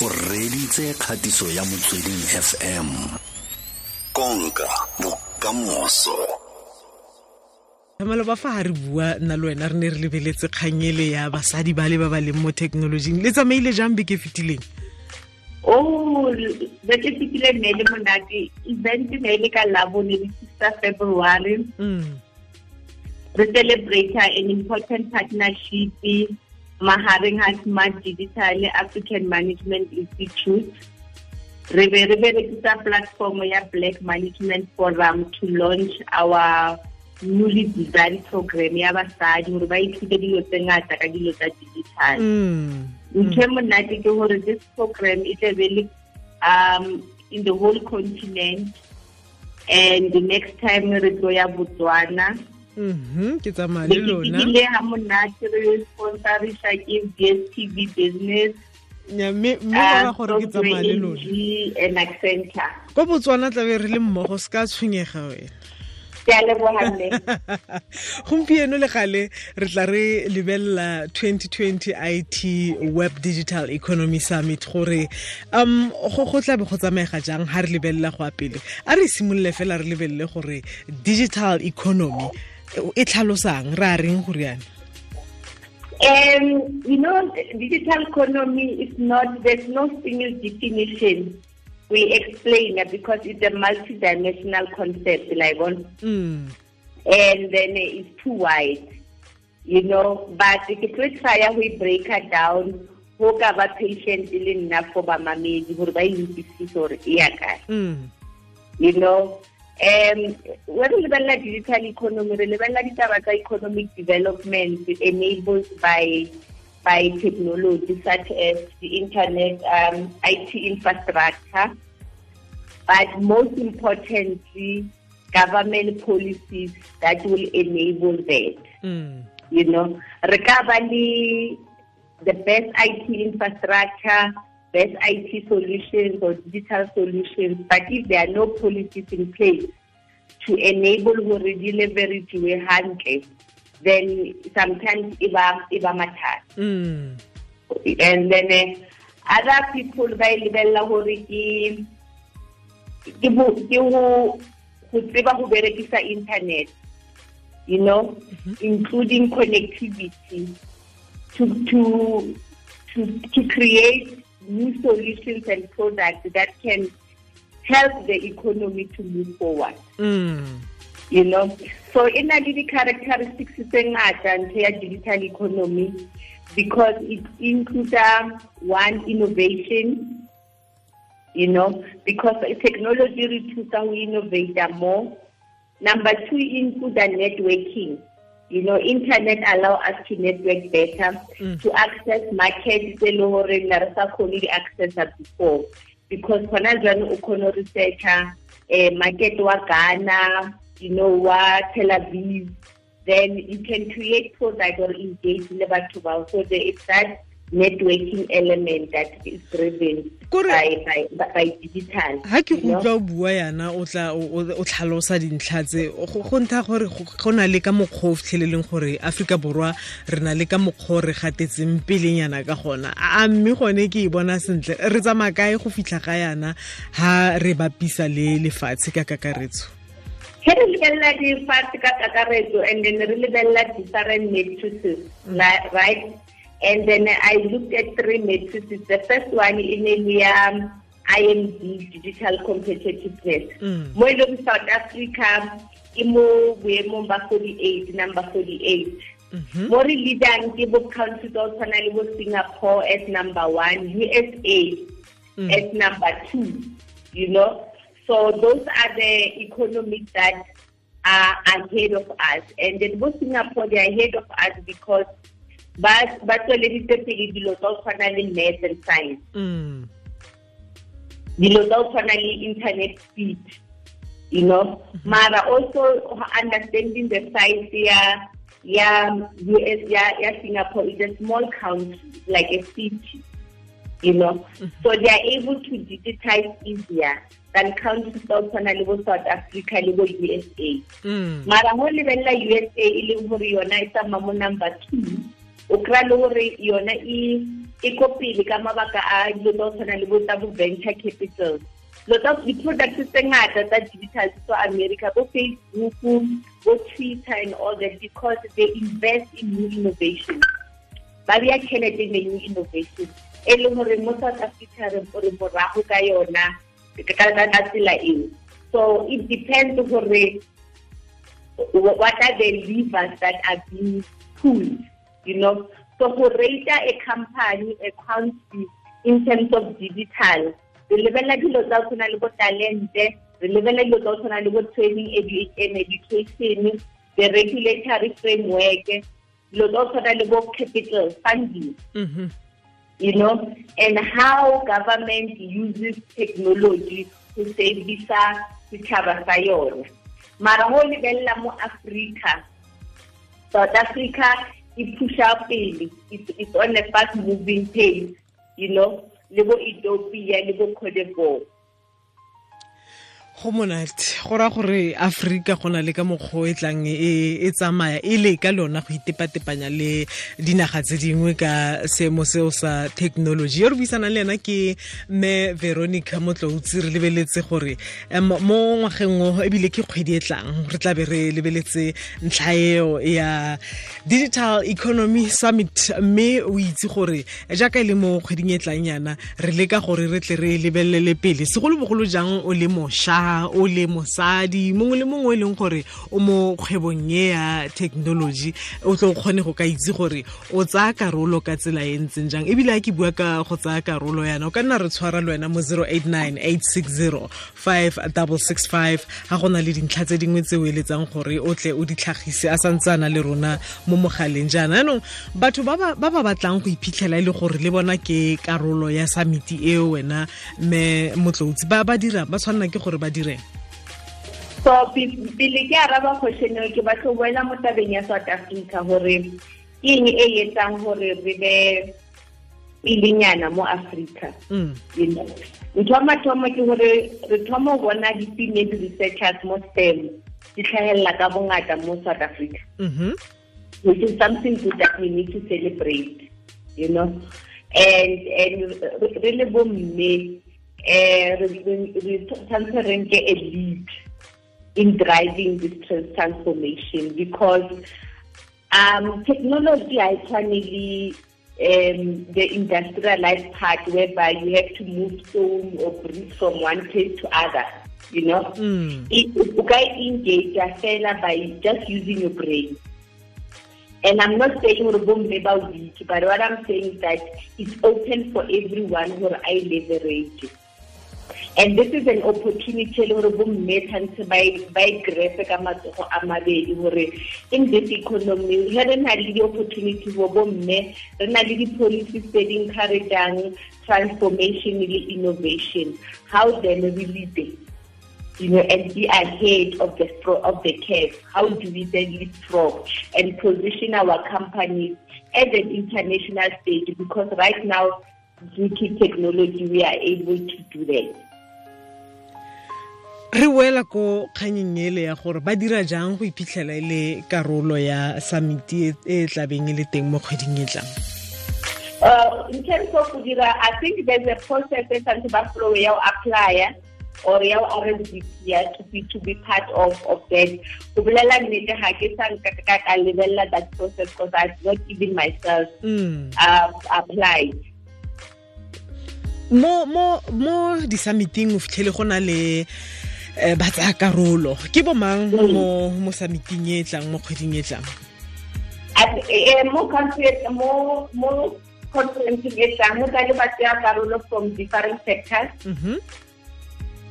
o reditse kgatiso ya motsweding fm konka bokamoso. Maloba fa ga re bua nna le wena re ne re lebeletse kgangele ya basadi ba le ba ba leng mo thekenolojing le tsamaile jang beke fetileng o beke fetile ne le monate. Event ne le ka labone le sister february. Mm. re celebrator an important partnership mahareng a smart digital african management institute. Re be re berekisa platform ya black management forum to launch our newly designed program ya basadi gore ba ithute dilo tse ngata ka dilo tsa digital. Mm. ntho e monate ke gore this program e tlabe le um in the whole continent. And the next time re tlo ya botswana ke tsamaya le lona. le ha monate re sponsorisha ke dstv business. Mme mme uh, gore ke tsamaya le lona. ko botswana tlabe re le mmogo se ka tshwenyega wena. Gompieno le gale re tla re lebelela 2020 it web digital economy summit gore um go go tlabe go tsamaega jang ha re lebelela go a pele? A re simolole fela re lebelele gore digital economy e tlhalosang re a reng go riana Um, you know, digital economy is not, there's no single definition we explain it because it's a multidimensional concept, like one, mm. and then it's too wide, you know. But if we try, we break it down, who ka ba patient le nna for ba mamedi gore ba utlwisise gore e ya kae Mm. you know um we lebelela digital economy re lebelela ditaba tsa economic development enabled by by technology such as the internet um, IT infrastructure but most importantly government policies that will enable that Mm. you know re le the best IT infrastructure, best IT solutions or digital solutions, but if there are no policies in place to enable gore di leveragiwe hantle, then sometimes iba iba mathata. Mm. And then uh, other people ba e lebella gore ke ke bo- ke go go tseba go berekisa internet you know including connectivity to to to to create new solutions and products that can help the economy to move forward. Mm. you know? So e na le di-characteristics tse ngata ntho ya digital economy because it includes um, one innovation you know? Because technology re thusa go innovate more. Number two include the networking you know internet allow us to network better to access markets tse le gore ne re sa kgone di accessa before. Because gona jwale o kgone go researcha eh, market wa ghana you know wa tel aviv. Then you can create product or engage le batho bao. So is that networking element that is driven Kore- by, by, by, digital ha ke you go know? utlwa o bua yana o tla o tlhalosa dintlha tse. Go ntha gore go na le ka mokgwa o fitlheleleng gore aforika borwa re na le ka mokgwa o re gatetseng pelenyana ka gona. A mme gone ke e bona sentle. Re tsamaya kae go fitlha ga yana ha re bapisa le lefatshe ka kakaretso? He re lebelela di-fatshe ka kakaretso and then re lebelela different matrices mm. right and then i looked at three matrices the first one e ne le ya imd digital competitiveness Mm. mo e south africa e mo boemong ba 48 number 48 Mhm. mo re leadang ke bo countries tsa go tshwana le bo singapore as number one usa Mm. as number two you know so those are the economies that are ahead of us and then bo singapore they are ahead of us because ba ba tsweleditse pele dilo tsa go tshwana le math and science. Mm. dilo tsa go tshwana le internet speed you know? Mara also understanding the size ya ya US ya ya Singapore is a small country like a city you know? So they are able to digitize easier than countries tsa go tshwana le bo South Africa le bo USA Mm. mara mo lebelela USA e leng gore yona e tsamaya mo number two o kry-a le gore yona e ko pele ka mabaka a dilo tsa go tshwana le bo tsa bo venture capital. Dilo tsa di-products tse ngata tsa digital tsa america bo facebook bo twitter and all that because they invest in new innovation. Ba bea tšhelete in the new innovation. E leng gore mo south africa re morago ka yona ka tsela eo. So it depends gore what are the levers that are being pulled you know. So go rate a company a country in terms of digital. Re lebelela dilo tsa go tshwana le bo talente re lebelela dilo tsa go tshwana le bo training and education the regulatory framework dilo tsa go tshwana le bo capital funding. Mhm. you know and how government uses technology to servisa setšhaba sa yone mara go lebelela mo africa south africa pusha pele it's, it's on a fast moving pace you know le bo ethiopia le bo d'Ivoire. Go monate. Go raya gore aforika go na le ka mokgwa e tlang e e tsamaya e le ka lona go itepatepanya le dinaga tse dingwe ka seemo seo sa thekenoloji yo re buisanang le ena ke mme veronica motloutsi. Re lebeletse gore mo ngwageng o ebile ke kgwedi e tlang re tlabe re lebeletse ntlha eo ya digital economy summit. Mme o itse gore jaaka e le mo kgweding e tlang yana re leka gore re tle re lebelele pele. Segolobogolo jang o le mošwa o le mosadi mongwe le mongwe e leng gore o mo kgwebong e ya technology o tlo kgone go ka itse gore o tsaya karolo ka tsela e ntseng jang. Ebile a ke bua ka go tsaya karolo yana o ka nna re tshwara le wena mo 089 860 5665 ga go na le dintlha tse dingwe tse o eletsang gore o tle o di tlhagise a santse a na le rona mo mogaleng jaana. Yaanong batho ba ba ba ba batlang go iphitlhela e le gore le bona ke karolo ya samiti eo wena mme motloutsi ba ba dira ba tshwanela ke gore ba direng so pe- pele ke araba question eo ke batla go boela mo tabeng ya south africa gore ke eng e etsang gore re be pelenyana mo africa Mm. ntho ya mathomo ke gore re thoma go bona di-female researchers mo stem di tlhagelela ka bongata mo south africa Mhm. which is something good that we need to celebrate, you know. And and really bomme re re tshwanetse re nke a lead in driving this transformation because um technology I finally um the industrialized part whereby you have to move stone or bricks from one place to other, you know. Mm. It, you can engage fela by just using your brain. And I'm not saying we're about weak, but what I'm saying is that it's open for everyone who I leverage. And this is an opportunity le gore bomme tshwanetse ba e- grepe ka matsogo a mabedi gore in this economy ge re na le di-opportunity for bomme re na le di-policies tse di encourageang transformation le innovation how then we lead it you know, and be ahead of the of the curve. How do we then leapfrog and position our companies at an international stage? Because right now, due to technology, we are able to do that. Re boela ko kganyeng ele ya gore ba dira jang go iphitlhela e le karolo ya summiti e e tlabeng e le teng mo kgweding e tlang Uh, in terms of Kudira, I think there's a process that some flow you apply or you RSVP yeah, to be to be part of of that. Go bolela nnete ha ke sa nka ka ka lebella that process because I've not even myself mm. uh, applied. mo mo mo di-summiting o fitlhele go na le ba tsaya karolo ke bo mang mo mo summiting e tlang mo kgweding e tlang At eh, mo conference mo mo conference e tlang mo ka le ba tsaya karolo from different sectors. Mhm.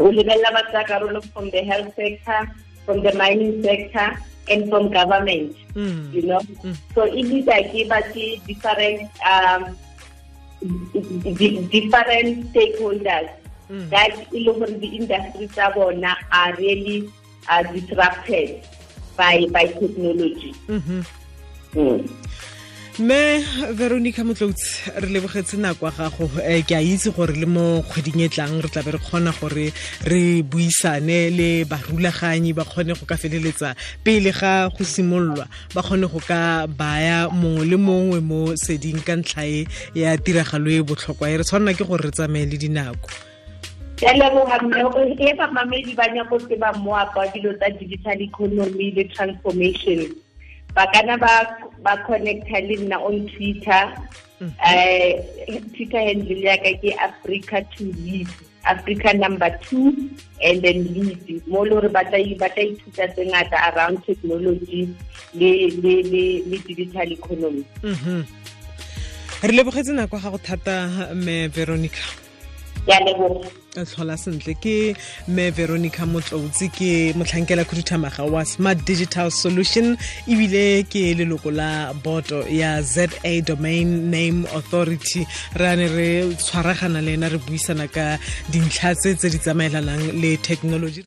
o lebella ba tsaya karolo from the health sector, from the mining sector, and from government. Mm. You know, Mm. so it is like different um, different stakeholders. That e le gore the industry tsa bona are really uh, disrupted by by technology. Mhm. Mm. mme veronica motlotsi re lebogetse nako gago um ke a itse gore le mo kgweding e tlang re tlabe re kgona gore re buisane le barulaganyi ba kgone go ka feleletsa pele ga go simololwa ba kgone go ka baya mongwe le mongwe mo seding ka ntlha e ya tiragalo e botlhokwa e re tshwanela ke gore re tsamaye le dinako ke leboga mme e bamamedi ba nyako tseba moapa wa dilo tsa digital economy le transformation. Ba kana ba ba connecta le nna on twitter. Um twitter handle yaka ke africa to lead africa number two and then lead. Mo le gore ba tla ithuta tse ngata around technology le, digital economy. Re lebogetse nako ga go thata mme veronica tlhola sentle. Ke me veronica motlotsi ke motlhankela khuduthamaga wa smart digital solution ebile ke leloko la boto ya za domain name authority. Re ane re tshwaragana le ena re buisana ka dintlha tse tse di tsamaelanang le technology